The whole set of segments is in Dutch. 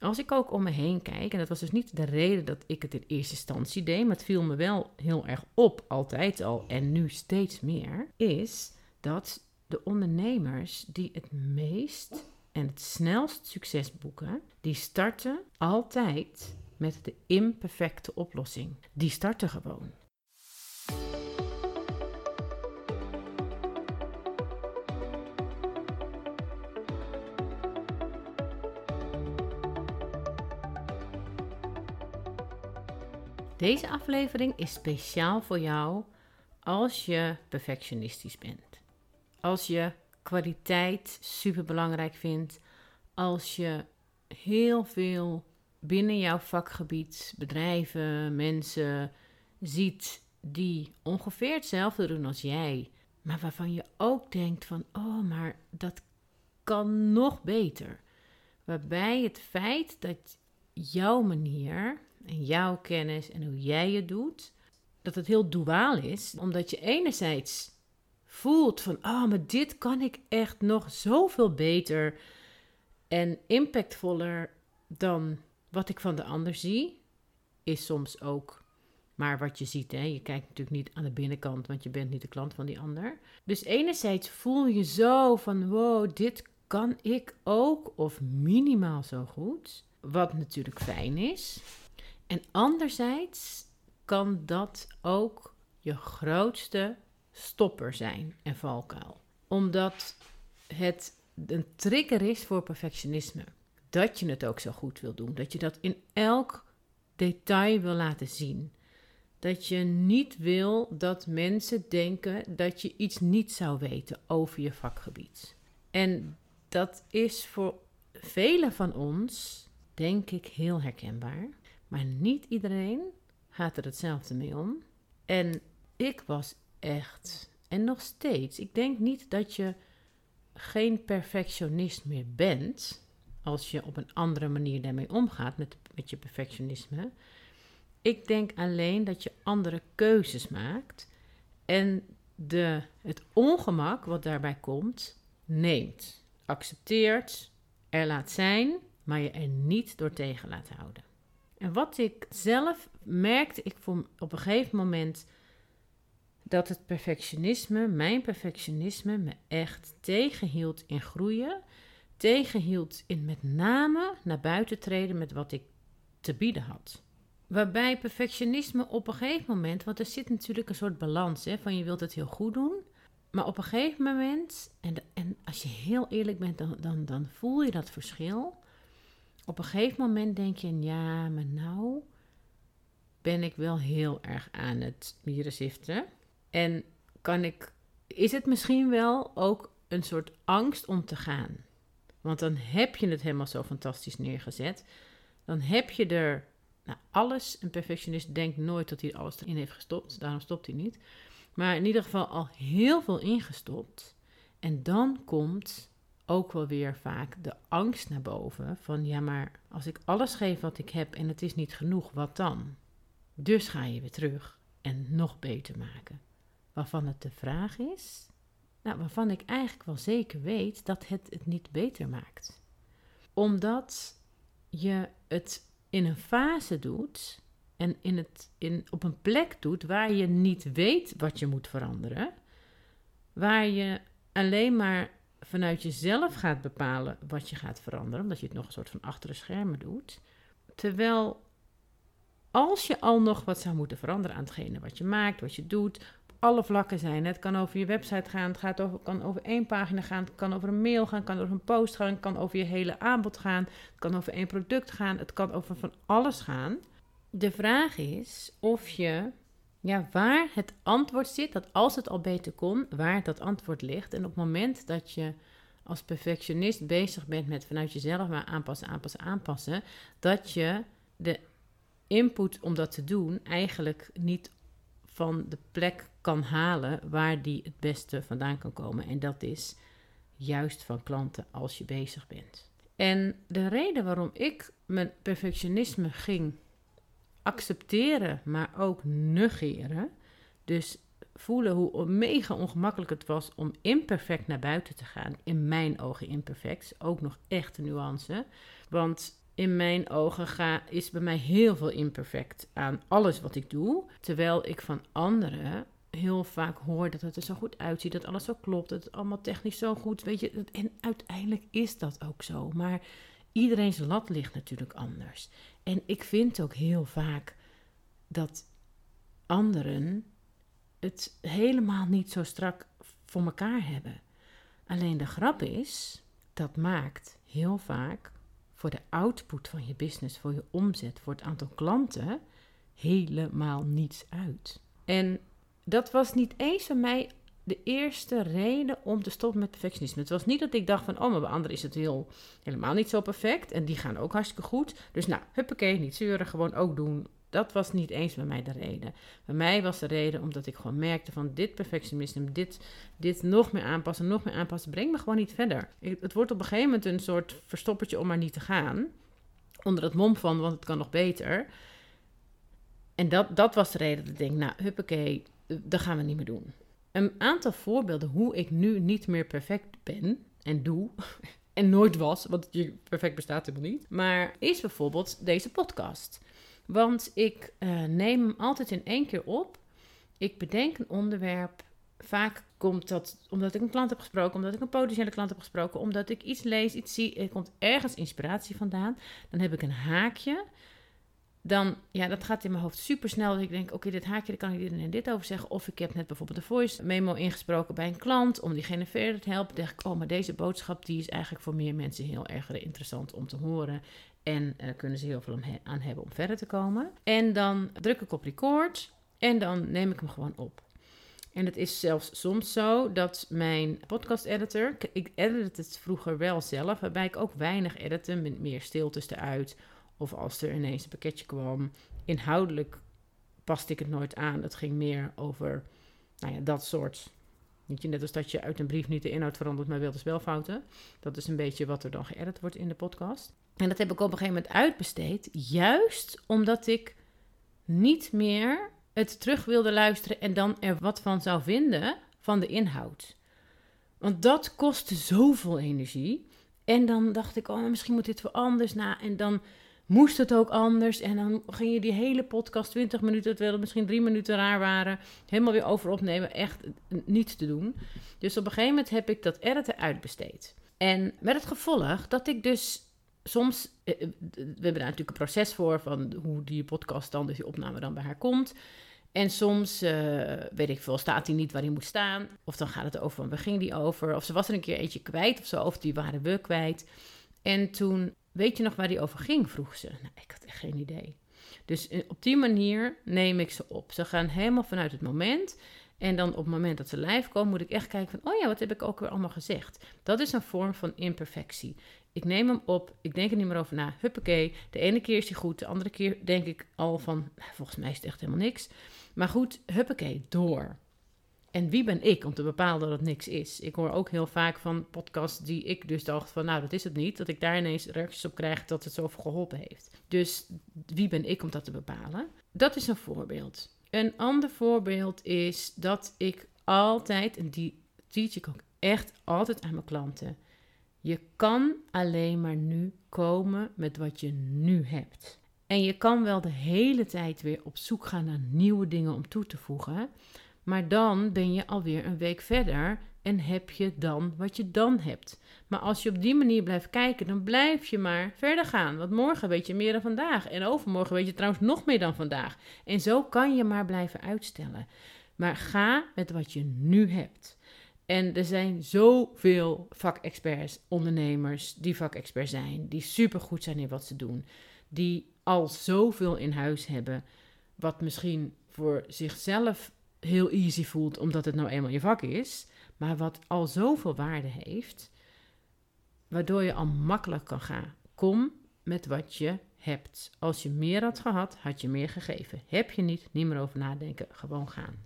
Als ik ook om me heen kijk, en dat was dus niet de reden dat ik het in eerste instantie deed, maar het viel me wel heel erg op, altijd al en nu steeds meer, is dat de ondernemers die het meest en het snelst succes boeken, die starten altijd met de imperfecte oplossing. Die starten gewoon. Deze aflevering is speciaal voor jou als je perfectionistisch bent. Als je kwaliteit super belangrijk vindt. Als je heel veel binnen jouw vakgebied, bedrijven, mensen ziet die ongeveer hetzelfde doen als jij. Maar waarvan je ook denkt van, oh, maar dat kan nog beter. Waarbij het feit dat jouw manier en jouw kennis en hoe jij het doet, dat het heel duaal is. Omdat je enerzijds voelt van, oh, maar dit kan ik echt nog zoveel beter en impactvoller dan wat ik van de ander zie. Is soms ook maar wat je ziet. Hè? Je kijkt natuurlijk niet aan de binnenkant, want je bent niet de klant van die ander. Dus enerzijds voel je zo van, wow, dit kan ik ook of minimaal zo goed. Wat natuurlijk fijn is. En anderzijds kan dat ook je grootste stopper zijn en valkuil. Omdat het een trigger is voor perfectionisme. Dat je het ook zo goed wil doen. Dat je dat in elk detail wil laten zien. Dat je niet wil dat mensen denken dat je iets niet zou weten over je vakgebied. En dat is voor velen van ons, denk ik, heel herkenbaar. Maar niet iedereen gaat er hetzelfde mee om. En ik was echt, en nog steeds, ik denk niet dat je geen perfectionist meer bent. Als je op een andere manier daarmee omgaat met, met je perfectionisme. Ik denk alleen dat je andere keuzes maakt. En de, het ongemak wat daarbij komt, neemt. Accepteert, er laat zijn, maar je er niet door tegen laat houden. En wat ik zelf merkte, ik vond op een gegeven moment dat het perfectionisme, mijn perfectionisme, me echt tegenhield in groeien. Tegenhield in met name naar buiten treden met wat ik te bieden had. Waarbij perfectionisme op een gegeven moment, want er zit natuurlijk een soort balans hè, van je wilt het heel goed doen. Maar op een gegeven moment, en, en als je heel eerlijk bent, dan, dan, dan voel je dat verschil op een gegeven moment denk je, ja, maar nou ben ik wel heel erg aan het mierenziften. En kan ik, is het misschien wel ook een soort angst om te gaan? Want dan heb je het helemaal zo fantastisch neergezet. Dan heb je er nou, alles. Een perfectionist denkt nooit dat hij alles erin heeft gestopt. Daarom stopt hij niet. Maar in ieder geval al heel veel ingestopt. En dan komt ook wel weer vaak de angst naar boven van ja, maar als ik alles geef wat ik heb en het is niet genoeg, wat dan? Dus ga je weer terug en nog beter maken. Waarvan het de vraag is, nou, waarvan ik eigenlijk wel zeker weet dat het het niet beter maakt. Omdat je het in een fase doet en in het, in, op een plek doet waar je niet weet wat je moet veranderen, waar je alleen maar vanuit jezelf gaat bepalen wat je gaat veranderen, omdat je het nog een soort van achter de schermen doet. Terwijl als je al nog wat zou moeten veranderen aan hetgene wat je maakt, wat je doet, op alle vlakken zijn. Het kan over je website gaan, het gaat over, kan over één pagina gaan, het kan over een mail gaan, het kan over een post gaan, het kan over je hele aanbod gaan, het kan over één product gaan, het kan over van alles gaan. De vraag is of je ja, waar het antwoord zit, dat als het al beter kon, waar dat antwoord ligt. En op het moment dat je als perfectionist bezig bent met vanuit jezelf maar aanpassen, aanpassen, aanpassen, dat je de input om dat te doen eigenlijk niet van de plek kan halen waar die het beste vandaan kan komen. En dat is juist van klanten als je bezig bent. En de reden waarom ik mijn perfectionisme ging accepteren, maar ook negeren. Dus voelen hoe mega ongemakkelijk het was om imperfect naar buiten te gaan. In mijn ogen imperfect. Ook nog echt een nuance. Want in mijn ogen ga, is bij mij heel veel imperfect aan alles wat ik doe. Terwijl ik van anderen heel vaak hoor dat het er zo goed uitziet, dat alles zo klopt, dat het allemaal technisch zo goed, weet je. En uiteindelijk is dat ook zo. Maar iedereen's lat ligt natuurlijk anders. En ik vind ook heel vaak dat anderen het helemaal niet zo strak voor elkaar hebben. Alleen de grap is, dat maakt heel vaak voor de output van je business, voor je omzet, voor het aantal klanten, helemaal niets uit. En dat was niet eens voor mij de eerste reden om te stoppen met perfectionisme. Het was niet dat ik dacht van, oh, maar bij anderen is het heel, helemaal niet zo perfect. En die gaan ook hartstikke goed. Dus nou, huppakee, niet zeuren, gewoon ook doen. Dat was niet eens bij mij de reden. Bij mij was de reden omdat ik gewoon merkte van dit perfectionisme, dit, dit nog meer aanpassen, nog meer aanpassen, brengt me gewoon niet verder. het wordt op een gegeven moment een soort verstoppertje om maar niet te gaan. Onder het mom van, want het kan nog beter. En dat, dat was de reden dat ik denk, nou, huppakee, dat gaan we niet meer doen. Een aantal voorbeelden hoe ik nu niet meer perfect ben en doe. En nooit was, want je perfect bestaat helemaal niet. Maar is bijvoorbeeld deze podcast. Want ik uh, neem hem altijd in één keer op. Ik bedenk een onderwerp. Vaak komt dat omdat ik een klant heb gesproken, omdat ik een potentiële klant heb gesproken, omdat ik iets lees, iets zie. Er komt ergens inspiratie vandaan. Dan heb ik een haakje dan, ja, dat gaat in mijn hoofd super snel. Dat ik denk, oké, dit haakje, daar kan ik dit en dit over zeggen. Of ik heb net bijvoorbeeld een voice memo ingesproken bij een klant, om diegene verder te helpen. Denk ik, oh, maar deze boodschap, die is eigenlijk voor meer mensen heel erg interessant om te horen. En uh, kunnen ze heel veel aan hebben om verder te komen. En dan druk ik op record en dan neem ik hem gewoon op. En het is zelfs soms zo dat mijn podcast editor, ik edit het vroeger wel zelf, waarbij ik ook weinig edite, met meer stiltes eruit of als er ineens een pakketje kwam. Inhoudelijk paste ik het nooit aan. Het ging meer over nou ja, dat soort. Niet net als dat je uit een brief niet de inhoud verandert, maar wel de spelfouten. Dat is een beetje wat er dan geëdit wordt in de podcast. En dat heb ik op een gegeven moment uitbesteed, juist omdat ik niet meer het terug wilde luisteren en dan er wat van zou vinden van de inhoud. Want dat kostte zoveel energie. En dan dacht ik, oh, misschien moet dit wel anders. na. en dan moest het ook anders. En dan ging je die hele podcast, 20 minuten, terwijl het misschien drie minuten raar waren, helemaal weer over opnemen. Echt niets te doen. Dus op een gegeven moment heb ik dat editen uitbesteed. En met het gevolg dat ik dus soms, eh, eh, we hebben daar natuurlijk een proces voor van hoe die podcast dan, dus die opname dan bij haar komt. En soms, uh, weet ik veel, staat hij niet waar hij moet staan. Of dan gaat het over, waar ging die over? Of ze was er een keer eentje kwijt of zo, of die waren we kwijt. En toen Weet je nog waar die over ging? vroeg ze. Nou, ik had echt geen idee. Dus eh, op die manier neem ik ze op. Ze gaan helemaal vanuit het moment. En dan op het moment dat ze live komen, moet ik echt kijken van, oh ja, wat heb ik ook weer allemaal gezegd? Dat is een vorm van imperfectie. Ik neem hem op, ik denk er niet meer over na. Huppakee, de ene keer is hij goed, de andere keer denk ik al van, nou, volgens mij is het echt helemaal niks. Maar goed, huppakee, door. En wie ben ik om te bepalen dat het niks is? Ik hoor ook heel vaak van podcasts die ik dus dacht van, nou, dat is het niet. Dat ik daar ineens reacties op krijg dat het zoveel geholpen heeft. Dus wie ben ik om dat te bepalen? Dat is een voorbeeld. Een ander voorbeeld is dat ik altijd, en die teach ik ook echt altijd aan mijn klanten. Je kan alleen maar nu komen met wat je nu hebt. En je kan wel de hele tijd weer op zoek gaan naar nieuwe dingen om toe te voegen. Maar dan ben je alweer een week verder en heb je dan wat je dan hebt. Maar als je op die manier blijft kijken, dan blijf je maar verder gaan. Want morgen weet je meer dan vandaag. En overmorgen weet je trouwens nog meer dan vandaag. En zo kan je maar blijven uitstellen. Maar ga met wat je nu hebt. En er zijn zoveel vakexperts, ondernemers die vakexpert zijn, die supergoed zijn in wat ze doen, die al zoveel in huis hebben, wat misschien voor zichzelf heel easy voelt omdat het nou eenmaal je vak is, maar wat al zoveel waarde heeft, waardoor je al makkelijk kan gaan. Kom met wat je hebt. Als je meer had gehad, had je meer gegeven. Heb je niet, niet meer over nadenken, gewoon gaan.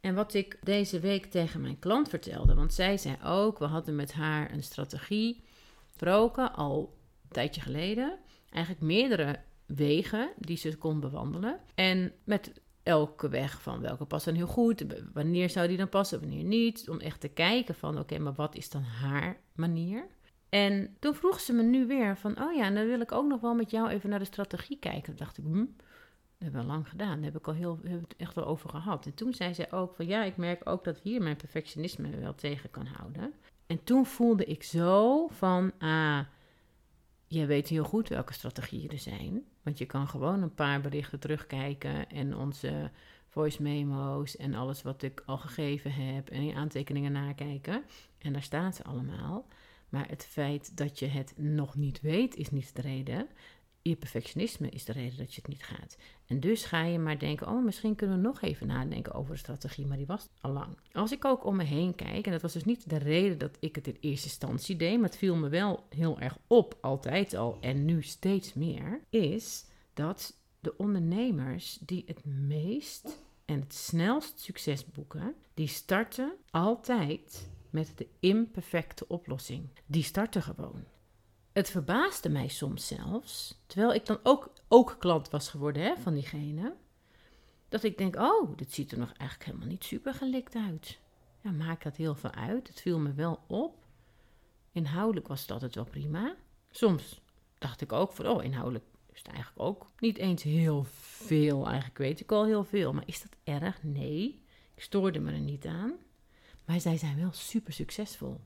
En wat ik deze week tegen mijn klant vertelde, want zij zei ook, we hadden met haar een strategie gesproken al een tijdje geleden. Eigenlijk meerdere wegen die ze kon bewandelen. En met elke weg van welke past dan heel goed, wanneer zou die dan passen, wanneer niet, om echt te kijken van oké, maar wat is dan haar manier? En toen vroeg ze me nu weer van, oh ja, en dan wil ik ook nog wel met jou even naar de strategie kijken. Toen dacht ik, hm, dat hebben we lang gedaan. Daar heb ik al heel, heb het echt wel over gehad. En toen zei zij ook van, ja, ik merk ook dat hier mijn perfectionisme wel tegen kan houden. En toen voelde ik zo van, ah, je weet heel goed welke strategieën er zijn. Want je kan gewoon een paar berichten terugkijken en onze voice memo's en alles wat ik al gegeven heb en je aantekeningen nakijken. En daar staan ze allemaal. Maar het feit dat je het nog niet weet is niet de reden. Je perfectionisme is de reden dat je het niet gaat. En dus ga je maar denken: oh, misschien kunnen we nog even nadenken over de strategie, maar die was al lang. Als ik ook om me heen kijk, en dat was dus niet de reden dat ik het in eerste instantie deed, maar het viel me wel heel erg op, altijd al en nu steeds meer, is dat de ondernemers die het meest en het snelst succes boeken, die starten altijd met de imperfecte oplossing. Die starten gewoon. Het verbaasde mij soms zelfs, terwijl ik dan ook, ook klant was geworden hè, van diegene, dat ik denk, oh, dit ziet er nog eigenlijk helemaal niet super gelikt uit. Ja, maakt dat heel veel uit. Het viel me wel op. Inhoudelijk was het altijd wel prima. Soms dacht ik ook van, oh, inhoudelijk is het eigenlijk ook niet eens heel veel. Eigenlijk weet ik al heel veel. Maar is dat erg? Nee. Ik stoorde me er niet aan. Maar zij zijn wel super succesvol.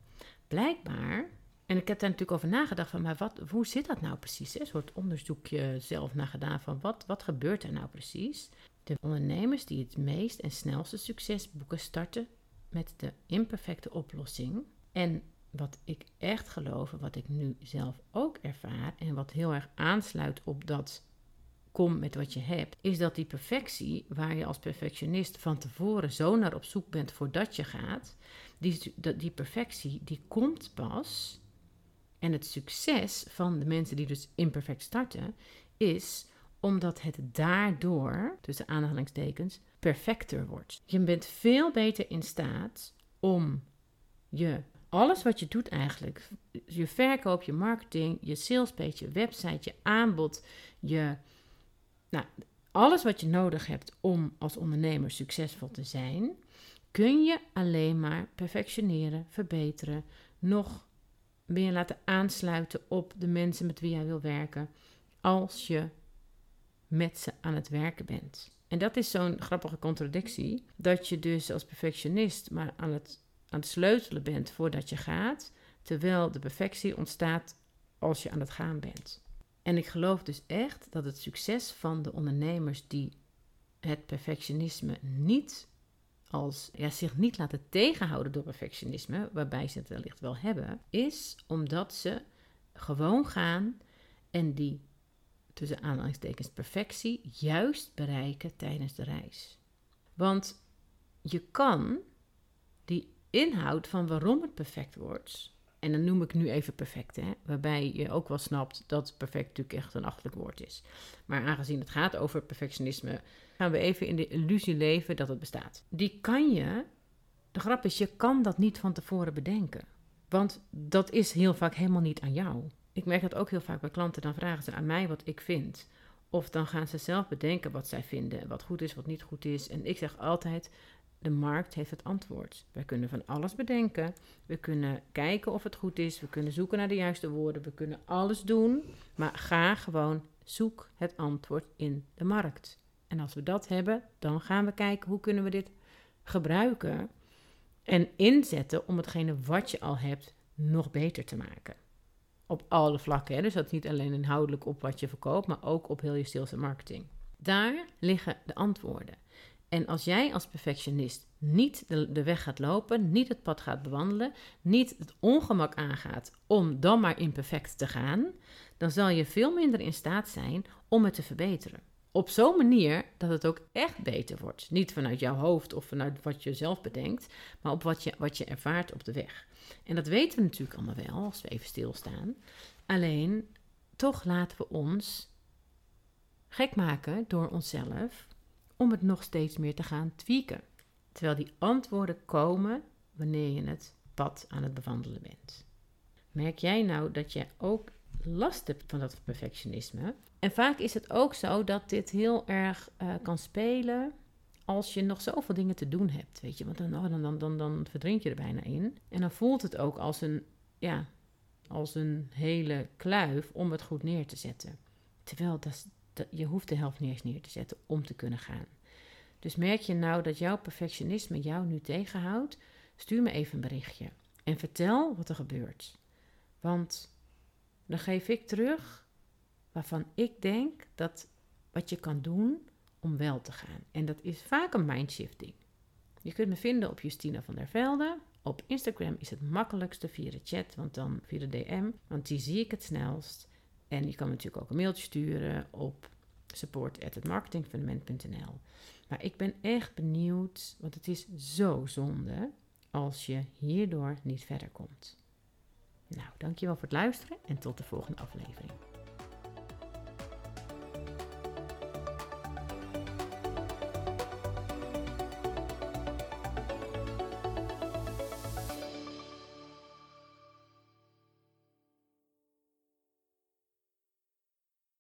Blijkbaar, en ik heb daar natuurlijk over nagedacht van, maar wat, hoe zit dat nou precies? Een soort onderzoekje zelf naar gedaan van, wat, wat gebeurt er nou precies? De ondernemers die het meest en snelste succes boeken, starten met de imperfecte oplossing. En wat ik echt geloof, wat ik nu zelf ook ervaar en wat heel erg aansluit op dat kom met wat je hebt, is dat die perfectie, waar je als perfectionist van tevoren zo naar op zoek bent voordat je gaat, die, die perfectie, die komt pas. En het succes van de mensen die dus imperfect starten, is omdat het daardoor, tussen aanhalingstekens, perfecter wordt. Je bent veel beter in staat om je alles wat je doet eigenlijk, je verkoop, je marketing, je salespage, je website, je aanbod, je nou, alles wat je nodig hebt om als ondernemer succesvol te zijn, kun je alleen maar perfectioneren, verbeteren, nog meer laten aansluiten op de mensen met wie jij wil werken, als je met ze aan het werken bent. En dat is zo'n grappige contradictie, dat je dus als perfectionist maar aan het, aan het sleutelen bent voordat je gaat, terwijl de perfectie ontstaat als je aan het gaan bent. En ik geloof dus echt dat het succes van de ondernemers die het perfectionisme niet als ja, zich niet laten tegenhouden door perfectionisme, waarbij ze het wellicht wel hebben, is omdat ze gewoon gaan en die tussen aanhalingstekens perfectie juist bereiken tijdens de reis. Want je kan die inhoud van waarom het perfect wordt, en dan noem ik nu even perfect, hè, waarbij je ook wel snapt dat perfect natuurlijk echt een achterlijk woord is. Maar aangezien het gaat over perfectionisme, gaan we even in de illusie leven dat het bestaat. Die kan je, de grap is, je kan dat niet van tevoren bedenken. Want dat is heel vaak helemaal niet aan jou. Ik merk dat ook heel vaak bij klanten, dan vragen ze aan mij wat ik vind. Of dan gaan ze zelf bedenken wat zij vinden, wat goed is, wat niet goed is. En ik zeg altijd: de markt heeft het antwoord. We kunnen van alles bedenken. We kunnen kijken of het goed is. We kunnen zoeken naar de juiste woorden. We kunnen alles doen. Maar ga gewoon zoek het antwoord in de markt. En als we dat hebben, dan gaan we kijken hoe kunnen we dit gebruiken en inzetten om hetgene wat je al hebt nog beter te maken. Op alle vlakken. Hè? Dus dat niet alleen inhoudelijk op wat je verkoopt, maar ook op heel je sales en marketing. Daar liggen de antwoorden. En als jij als perfectionist niet de, weg gaat lopen, niet het pad gaat bewandelen, niet het ongemak aangaat om dan maar imperfect te gaan, dan zal je veel minder in staat zijn om het te verbeteren. Op zo'n manier dat het ook echt beter wordt. Niet vanuit jouw hoofd of vanuit wat je zelf bedenkt, maar op wat je, wat je ervaart op de weg. En dat weten we natuurlijk allemaal wel als we even stilstaan. Alleen, toch laten we ons gek maken door onszelf om het nog steeds meer te gaan tweaken. Terwijl die antwoorden komen wanneer je het pad aan het bewandelen bent. Merk jij nou dat je ook last hebt van dat perfectionisme? En vaak is het ook zo dat dit heel erg uh, kan spelen als je nog zoveel dingen te doen hebt. Weet je, want dan, oh, dan, dan, dan, dan verdrink je er bijna in. En dan voelt het ook als een, ja, als een hele kluif om het goed neer te zetten. Terwijl dat, je hoeft de helft niet eens neer te zetten om te kunnen gaan. Dus merk je nou dat jouw perfectionisme jou nu tegenhoudt? Stuur me even een berichtje en vertel wat er gebeurt. Want dan geef ik terug waarvan ik denk dat wat je kan doen om wel te gaan. En dat is vaak een mindshifting. Je kunt me vinden op Justina van der Velde. Op Instagram is het makkelijkste via de chat, want dan via de DM, want die zie ik het snelst. En je kan natuurlijk ook een mailtje sturen op support@marketingfundament.nl. Maar ik ben echt benieuwd, want het is zo zonde als je hierdoor niet verder komt. Nou, dankjewel voor het luisteren en tot de volgende aflevering.